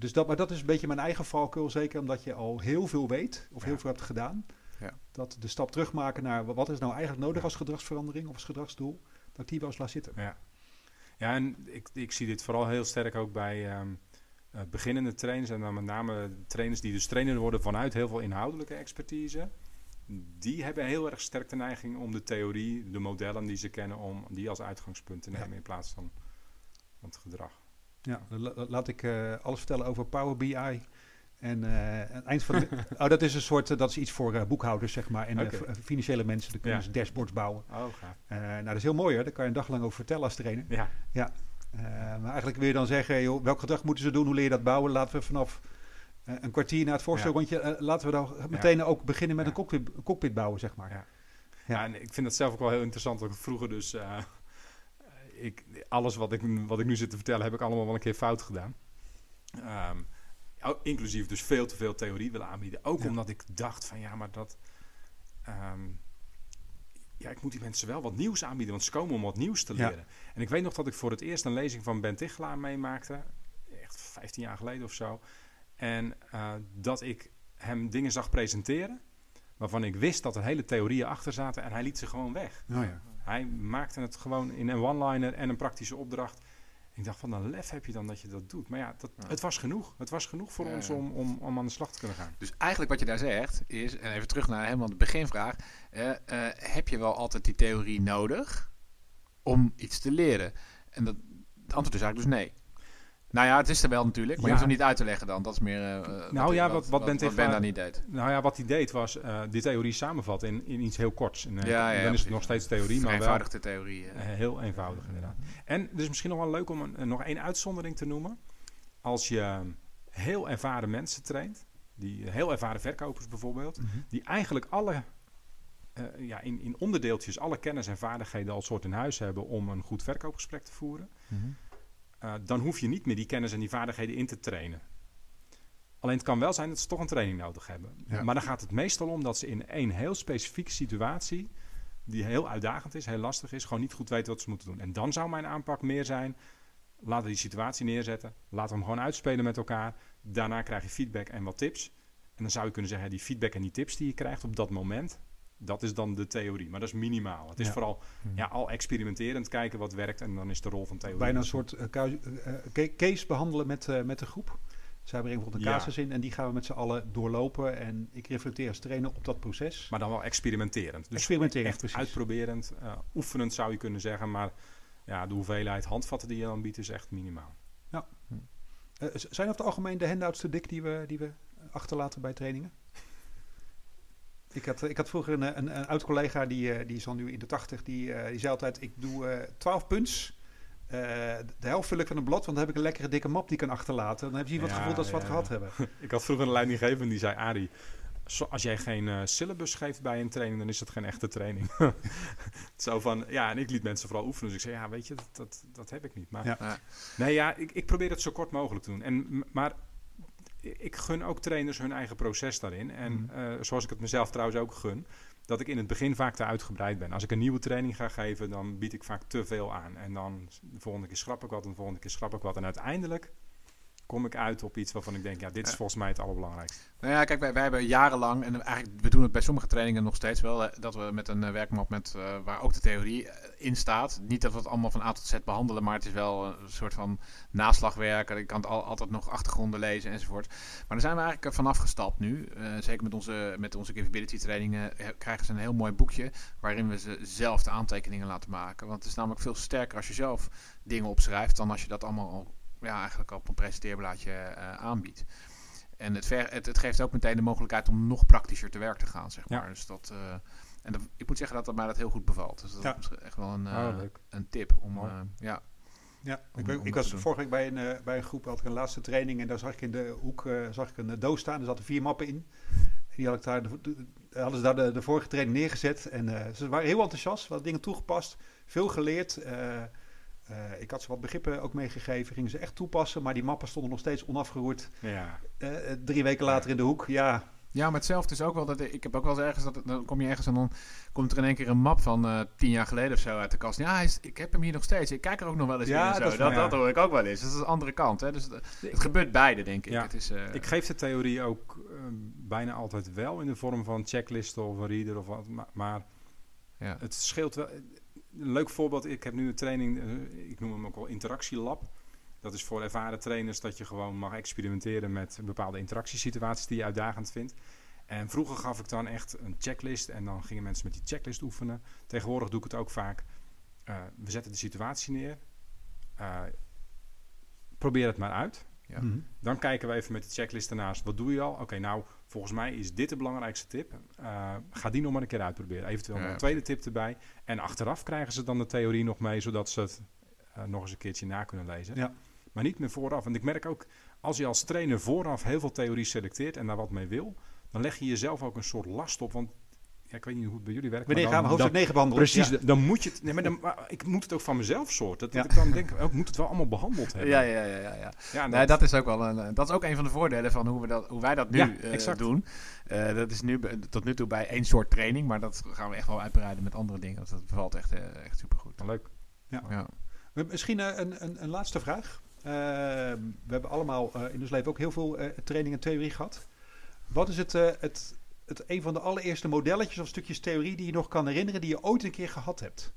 Dus dat, maar dat is een beetje mijn eigen valkuil, zeker omdat je al heel veel weet of heel veel hebt gedaan. Ja. Dat de stap terugmaken naar wa- wat is nou eigenlijk nodig als gedragsverandering of als gedragsdoel, dat ik die wel eens laat zitten. Ja, ja en ik, ik zie dit vooral heel sterk ook bij ehm, eh, beginnende trainers. En dan met name trainers die dus trainer worden vanuit heel veel inhoudelijke expertise. Die hebben heel erg sterk de neiging om de theorie, de modellen die ze kennen, om die als uitgangspunt te nemen in plaats van het gedrag. Ja, laat ik eh, alles vertellen over Power BI. En eh, het eind van de, oh, dat is een soort, eh, dat is iets voor boekhouders, zeg maar. En financiële mensen, dan kunnen Ja. ze dashboards bouwen. Oh, gaaf. Nou, dat is heel mooi hoor. Daar kan je een dag lang over vertellen als trainer. Ja, Eh, maar eigenlijk wil je dan zeggen, joh, welk gedrag moeten ze doen? Hoe leer je dat bouwen? Laten we vanaf een kwartier na het voorstelrondje, eh, laten we dan meteen ook beginnen met Ja. een, cockpit, cockpit bouwen, zeg maar. Ja. Ja. Ja, en ik vind dat zelf ook wel heel interessant. Want vroeger dus, ik, alles wat ik, wat ik nu zit te vertellen, heb ik allemaal wel een keer fout gedaan. Ehm, oh, inclusief dus veel te veel theorie willen aanbieden. Ook Ja. omdat ik dacht van ja, maar dat... ehm, ja, ik moet die mensen wel wat nieuws aanbieden, want ze komen om wat nieuws te Ja. leren. En ik weet nog dat ik voor het eerst een lezing van Ben Tichelaar meemaakte. Echt 15 jaar geleden of zo. En eh, dat ik hem dingen zag presenteren waarvan ik wist dat er hele theorieën achter zaten en hij liet ze gewoon weg. Oh ja. Hij maakte het gewoon in een one-liner en een praktische opdracht. Ik dacht, van een lef heb je dan dat je dat doet. Maar ja, dat, Ja. het was genoeg. Het was genoeg voor Ja, ons om, om, om aan de slag te kunnen gaan. Dus eigenlijk wat je daar zegt is, en even terug naar helemaal de beginvraag, eh, heb je wel altijd die theorie nodig om iets te leren? En dat, het antwoord is eigenlijk dus nee. Nou ja, het is er wel natuurlijk, maar je hoeft het niet uit te leggen dan. Dat is meer eh, eh, Nou ja, wat- wat, wat Ben wat Ben daar niet deed. Nou ja, wat hij deed was uh, die theorie samenvatten in, in iets heel korts. En, uh, Ja, ja, dan is precies. het nog steeds theorie, maar wel Vereenvoudigde theorie. eh. heel eenvoudig inderdaad. En het is misschien nog wel leuk om een, nog één uitzondering te noemen. Als je heel ervaren mensen traint, die heel ervaren verkopers bijvoorbeeld, die eigenlijk alle ja, in, in onderdeeltjes alle kennis en vaardigheden al soort in huis hebben om een goed verkoopgesprek te voeren, uh, dan hoef je niet meer die kennis en die vaardigheden in te trainen. Alleen het kan wel zijn dat ze toch een training nodig hebben. Ja. Maar dan gaat het meestal om dat ze in één heel specifieke situatie, die heel uitdagend is, heel lastig is, gewoon niet goed weten wat ze moeten doen. En dan zou mijn aanpak meer zijn, laten we die situatie neerzetten, laten we hem gewoon uitspelen met elkaar. Daarna krijg je feedback en wat tips. En dan zou je kunnen zeggen, die feedback en die tips die je krijgt op dat moment, dat is dan de theorie. Maar dat is minimaal. Het is Ja. vooral ja, al experimenterend kijken wat werkt en dan is de rol van theorie. Bijna een soort uh, cu- uh, case behandelen met, uh, met de groep. Zij brengen bijvoorbeeld een Ja. casus in en die gaan we met z'n allen doorlopen. En ik reflecteer als trainer op dat proces. Maar dan wel experimenterend. Dus Experimenterend, echt precies. uitproberend. Uh, oefenend zou je kunnen zeggen. Maar ja, de hoeveelheid handvatten die je dan biedt is echt minimaal. Uh, zijn over het algemeen de handouts te dik die we, die we achterlaten bij trainingen? Ik had, ik had vroeger een, een, een oud collega, die, eh, die is al nu in de tachtig, die, eh, die zei altijd, ik doe eh 12 punts. Eh, de helft vul ik van een blad, want dan heb ik een lekkere dikke map die ik kan achterlaten. Dan heb je niet wat Ja, gevoeld dat ze wat gehad hebben. Ik had vroeger een leidinggevende die zei, Arie, zo- als jij geen eh, syllabus geeft bij een training, dan is het geen echte training. Zo van, ja, en ik liet mensen vooral oefenen. Dus ik zei, ja, weet je, dat, dat, dat heb ik niet. Maar Ja. Nee, ja, ik, ik probeer het zo kort mogelijk te doen. En, maar ik gun ook trainers hun eigen proces daarin. En Mhm. eh, zoals ik het mezelf trouwens ook gun, dat ik in het begin vaak te uitgebreid ben. Als ik een nieuwe training ga geven, dan bied ik vaak te veel aan. En dan de volgende keer schrap ik wat en de volgende keer schrap ik wat. En uiteindelijk kom ik uit op iets waarvan ik denk, ja, dit is volgens mij het allerbelangrijkste. Nou ja, kijk, wij, wij hebben jarenlang, en eigenlijk, we doen het bij sommige trainingen nog steeds wel, dat we met een eh, werkmap met, eh, waar ook de theorie eh, in staat. Niet dat we het allemaal van A tot Z behandelen, maar het is wel een soort van naslagwerk. Ik kan het al, altijd nog achtergronden lezen enzovoort. Maar daar zijn we eigenlijk vanaf gestapt nu. Zeker met onze, met onze capability trainingen krijgen ze een heel mooi boekje waarin we ze zelf de aantekeningen laten maken. Want het is namelijk veel sterker als je zelf dingen opschrijft dan als je dat allemaal al, ja, eigenlijk op een presenteerblaadje eh, aanbiedt. En het, ver, het, het geeft ook meteen de mogelijkheid om nog praktischer te werk te gaan, zeg Ja. maar. Dus dat, eh, en dat, ik moet zeggen dat dat mij dat heel goed bevalt. Dus dat Ja. is echt wel een, eh, Oh, leuk. een tip om, eh, ja. Ja, Om- ik, om ik was vorige week bij een, eh, bij een groep, had ik een laatste training en daar zag ik in de hoek eh, zag ik een eh, doos staan. Er zaten vier mappen in. En die had ik daar, de, de- hadden ze daar de, de vorige training neergezet. En eh, ze waren heel enthousiast, wat dingen toegepast, veel geleerd. Eh, ik had ze wat begrippen ook meegegeven, gingen ze echt toepassen, maar die mappen stonden nog steeds onafgeroerd. Ja, Eh, eh, drie weken later in de hoek, ja. Ja, maar hetzelfde is ook wel dat ik heb ook wel eens ergens dat dan kom je ergens en dan komt er in één keer een map van eh, tien jaar geleden of zo uit de kast. Ja, hij is, ik heb hem hier nog steeds. Ik kijk er ook nog wel eens Ja, in. en Zo. dat Dat, dat, hoor ik ook wel eens. Dat is de andere kant. Hè. Dus het, het gebeurt beide, denk ik. Ja. Het is, eh, Ik geef de theorie ook eh, bijna altijd wel in de vorm van checklisten of een reader of wat. Maar, maar ja. het scheelt wel. Een leuk voorbeeld, ik heb nu een training, eh, ik noem hem ook wel interactielab. Dat is voor ervaren trainers dat je gewoon mag experimenteren met bepaalde interactiesituaties die je uitdagend vindt. En vroeger gaf ik dan echt een checklist en dan gingen mensen met die checklist oefenen. Tegenwoordig doe ik het ook vaak. eh, we zetten de situatie neer. Eh, probeer het maar uit. Ja. Mhm. Dan kijken we even met de checklist ernaast. Wat doe je al? Oké, nou, volgens mij is dit de belangrijkste tip. Eh, ga die nog maar een keer uitproberen. Eventueel Ja, nog een tweede tip erbij. En achteraf krijgen ze dan de theorie nog mee, zodat ze het eh, nog eens een keertje na kunnen lezen. Ja. Maar niet meer vooraf. En ik merk ook, als je als trainer vooraf heel veel theorie selecteert en daar wat mee wil, dan leg je jezelf ook een soort last op. Want ja, ik weet niet hoe het bij jullie werkt. Wanneer gaan we hoofdstuk 9 behandelen? Precies, Ja. dan moet je het. Nee, maar, dan, maar ik moet het ook van mezelf soort. Dat, Ja. ik dan denk, oh, ik moet het wel allemaal behandeld hebben. Ja, ja, ja, ja, ja. Ja, Nee, dat is ook wel een, eh, dat is ook een van de voordelen van hoe, we dat, hoe wij dat nu eh, doen. Eh, dat is nu tot nu toe bij één soort training, maar dat gaan we echt wel uitbreiden met andere dingen. Dus dat bevalt echt, eh, echt supergoed. leuk. Ja. Misschien een, een, een laatste vraag. We hebben allemaal in ons leven ook heel veel training en theorie gehad. Wat is het, het, het een van de allereerste modelletjes of stukjes theorie die je nog kan herinneren die je ooit een keer gehad hebt?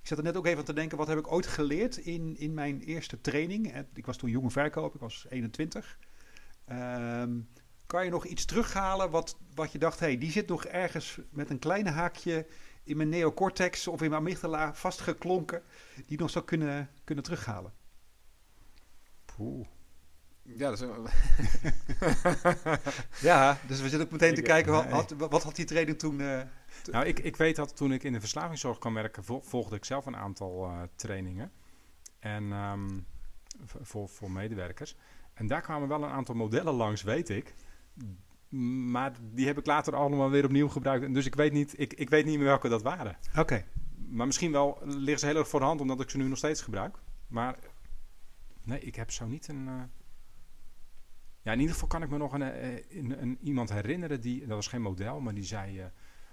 Ik zat er net ook even aan te denken, wat heb ik ooit geleerd in, in mijn eerste training? Ik was toen jonge verkoper, ik was 21. Ehm, kan je nog iets terughalen wat, wat je dacht, hey, die zit nog ergens met een kleine haakje in mijn neocortex of in mijn amygdala vastgeklonken, die nog zou kunnen, kunnen terughalen? Poeh. Ja, dat is Ja, dus we zitten ook meteen te Ik- kijken, wat had, wat had die training toen... eh, Nou, ik, ik weet dat toen ik in de verslavingszorg kwam werken, vol- volgde ik zelf een aantal eh, trainingen. En ehm, voor, voor medewerkers. En daar kwamen wel een aantal modellen langs, weet ik. Maar die heb ik later allemaal weer opnieuw gebruikt. En Dus ik weet niet, ik, ik weet niet meer welke dat waren. Oké. Maar misschien wel liggen ze heel erg voor de hand, omdat ik ze nu nog steeds gebruik. Maar nee, ik heb zo niet een. eh, Ja, in ieder geval kan ik me nog een, eh, een, een- iemand herinneren die, dat was geen model, maar die zei. eh,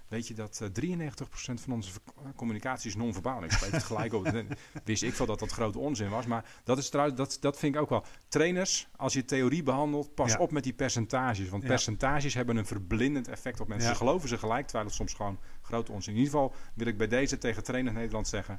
Weet je dat eh 93% van onze eh, communicatie is non-verbaal? Ik schreef het gelijk op. Wist ik wel dat dat grote onzin was. Maar dat, is trouwens, dat, dat vind ik ook wel. Trainers, als je theorie behandelt, pas Ja. op met die percentages. Want Ja. percentages hebben een verblindend effect op mensen. Ja. Ze geloven ze gelijk, terwijl het soms gewoon grote onzin. In ieder geval wil ik bij deze tegen Trainer Nederland zeggen.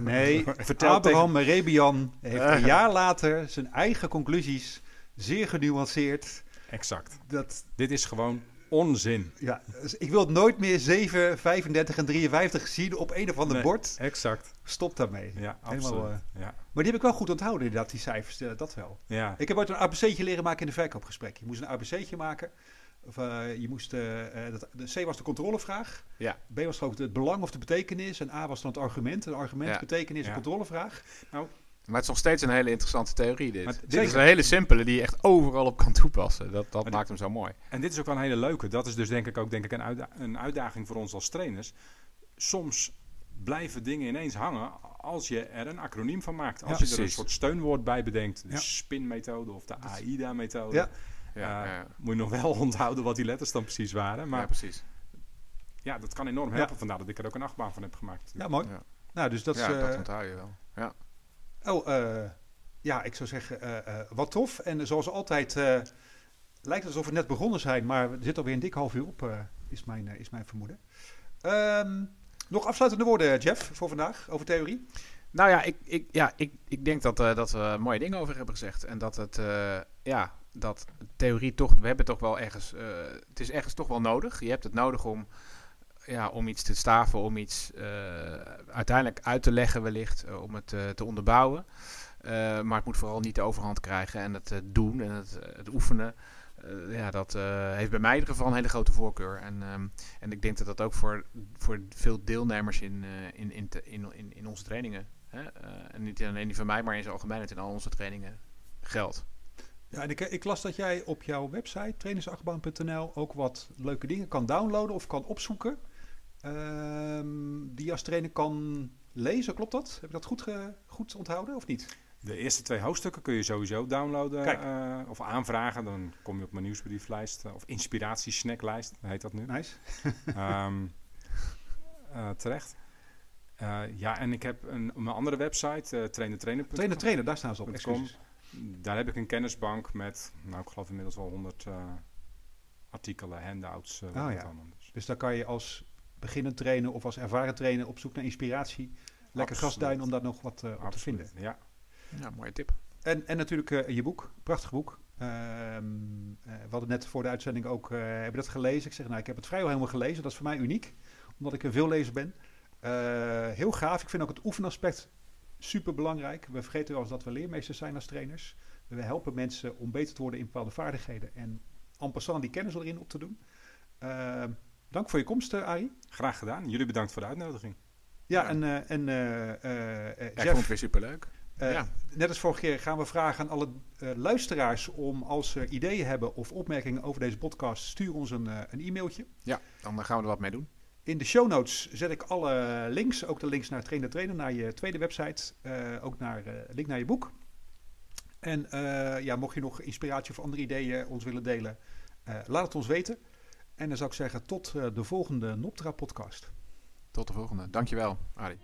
Nee, Vertel Abraham Rebian heeft een jaar later zijn eigen conclusies zeer genuanceerd. Exact. Dat, Dit is gewoon onzin. ja, dus ik wil nooit meer 7, 35 en 53 zien op een of ander Nee. bord. Exact. Stop daarmee. Ja, Helemaal, absoluut. eh, ja. Maar die heb ik wel goed onthouden, inderdaad, die cijfers. eh, dat wel. Ja. Ik heb ooit een ABC'tje leren maken in een verkoopgesprek. Je moest een ABC'tje maken. Of, eh, je moest, dat, de C was de controlevraag. Ja. B was geloof ik het belang of de betekenis. En A was dan het argument. Een argument, Ja. betekenis, Ja. controlevraag. Maar het is nog steeds een hele interessante theorie dit. Maar dit zeker. is een hele simpele die je echt overal op kan toepassen. Dat, dat Maar maakt hem zo mooi. En dit is ook wel een hele leuke. Dat is dus denk ik ook denk ik een, uitda- een uitdaging voor ons als trainers. Soms blijven dingen ineens hangen als je er een acroniem van maakt. Als Ja, je er een soort steunwoord bij bedenkt. De Ja. SPIN-methode of de AIDA-methode. Ja. Eh, ja, Moet je nog wel onthouden wat die letters dan precies waren. Maar ja, precies. ja, dat kan enorm helpen. Vandaar dat ik er ook een achtbaan van heb gemaakt. Ja, mooi. Nou, dus dat is... ja, eh, dat onthoud je wel. Ja. Oh, eh, ja, ik zou zeggen, eh, wat tof. En zoals altijd lijkt het alsof we net begonnen zijn, maar we zitten alweer een dik half uur op, is, mijn, is mijn vermoeden. Ehm, nog afsluitende woorden, Jeff, voor vandaag over theorie? Nou ja, ik, ik, ja, ik, ik denk dat, dat we mooie dingen over hebben gezegd. En dat het, ja, dat theorie toch, we hebben toch wel ergens, het is ergens toch wel nodig. Je hebt het nodig om, ja, om iets te staven, om iets eh, uiteindelijk uit te leggen wellicht, eh, om het eh, te onderbouwen. Maar het moet vooral niet de overhand krijgen en het doen en het, oefenen. ja, dat heeft bij mij in ieder geval een hele grote voorkeur. En, ehm, en ik denk dat dat ook voor, voor veel deelnemers in, in, in, in, in, onze trainingen, hè, en niet alleen die van mij, maar in zijn algemeenheid in al onze trainingen geldt. Ja, en ik, ik las dat jij op jouw website, trainingsachtbaan.nl, ook wat leuke dingen kan downloaden of kan opzoeken. Ehm, die je als trainer kan lezen, klopt dat? Heb ik dat goed, ge- goed onthouden of niet? De eerste twee hoofdstukken kun je sowieso downloaden eh, of aanvragen. Dan kom je op mijn nieuwsbrieflijst eh, of inspiratiesnacklijst, heet dat nu. Nice. Ehm, eh, terecht. Ja, en ik heb een, mijn andere website, uh, trainertrainer.com. Trainer, trainer, daar staan ze op. Daar heb ik een kennisbank met, nou ik geloof inmiddels wel 100 eh, artikelen, handouts. Ah, ja. Dus daar kan je als beginnend trainer of als ervaren trainer op zoek naar inspiratie. Lekker Absoluut. grasduin om daar nog wat eh, op te vinden. Ja, Ja, mooie tip. En, en natuurlijk eh, je boek, prachtig boek. Ehm, eh, we hadden net voor de uitzending ook, eh hebben dat gelezen. Ik zeg, nou, ik heb het vrijwel helemaal gelezen. Dat is voor mij uniek, omdat ik een veellezer ben. Eh, heel gaaf. Ik vind ook het oefenaspect super belangrijk. We vergeten wel eens dat we leermeesters zijn als trainers. We helpen mensen om beter te worden in bepaalde vaardigheden. En en passant die kennis erin op te doen. Dank voor je komst, eh, Arie. graag gedaan. Jullie bedankt voor de uitnodiging. Ja, Ja. en, eh, en eh, Ja, ik vond het weer superleuk. eh, Ja. Net als vorige keer gaan we vragen aan alle eh, luisteraars om als ze ideeën hebben of opmerkingen over deze podcast, stuur ons een, eh, een e-mailtje. Ja, dan gaan we er wat mee doen. In de show notes zet ik alle links, ook de links naar Trainer Trainer, naar je tweede website, eh, ook naar eh, link naar je boek. En eh, ja, mocht je nog inspiratie of andere ideeën ons willen delen, eh, laat het ons weten. En dan zou ik zeggen tot eh, de volgende Noptra podcast. Tot de volgende. Dankjewel, Arie.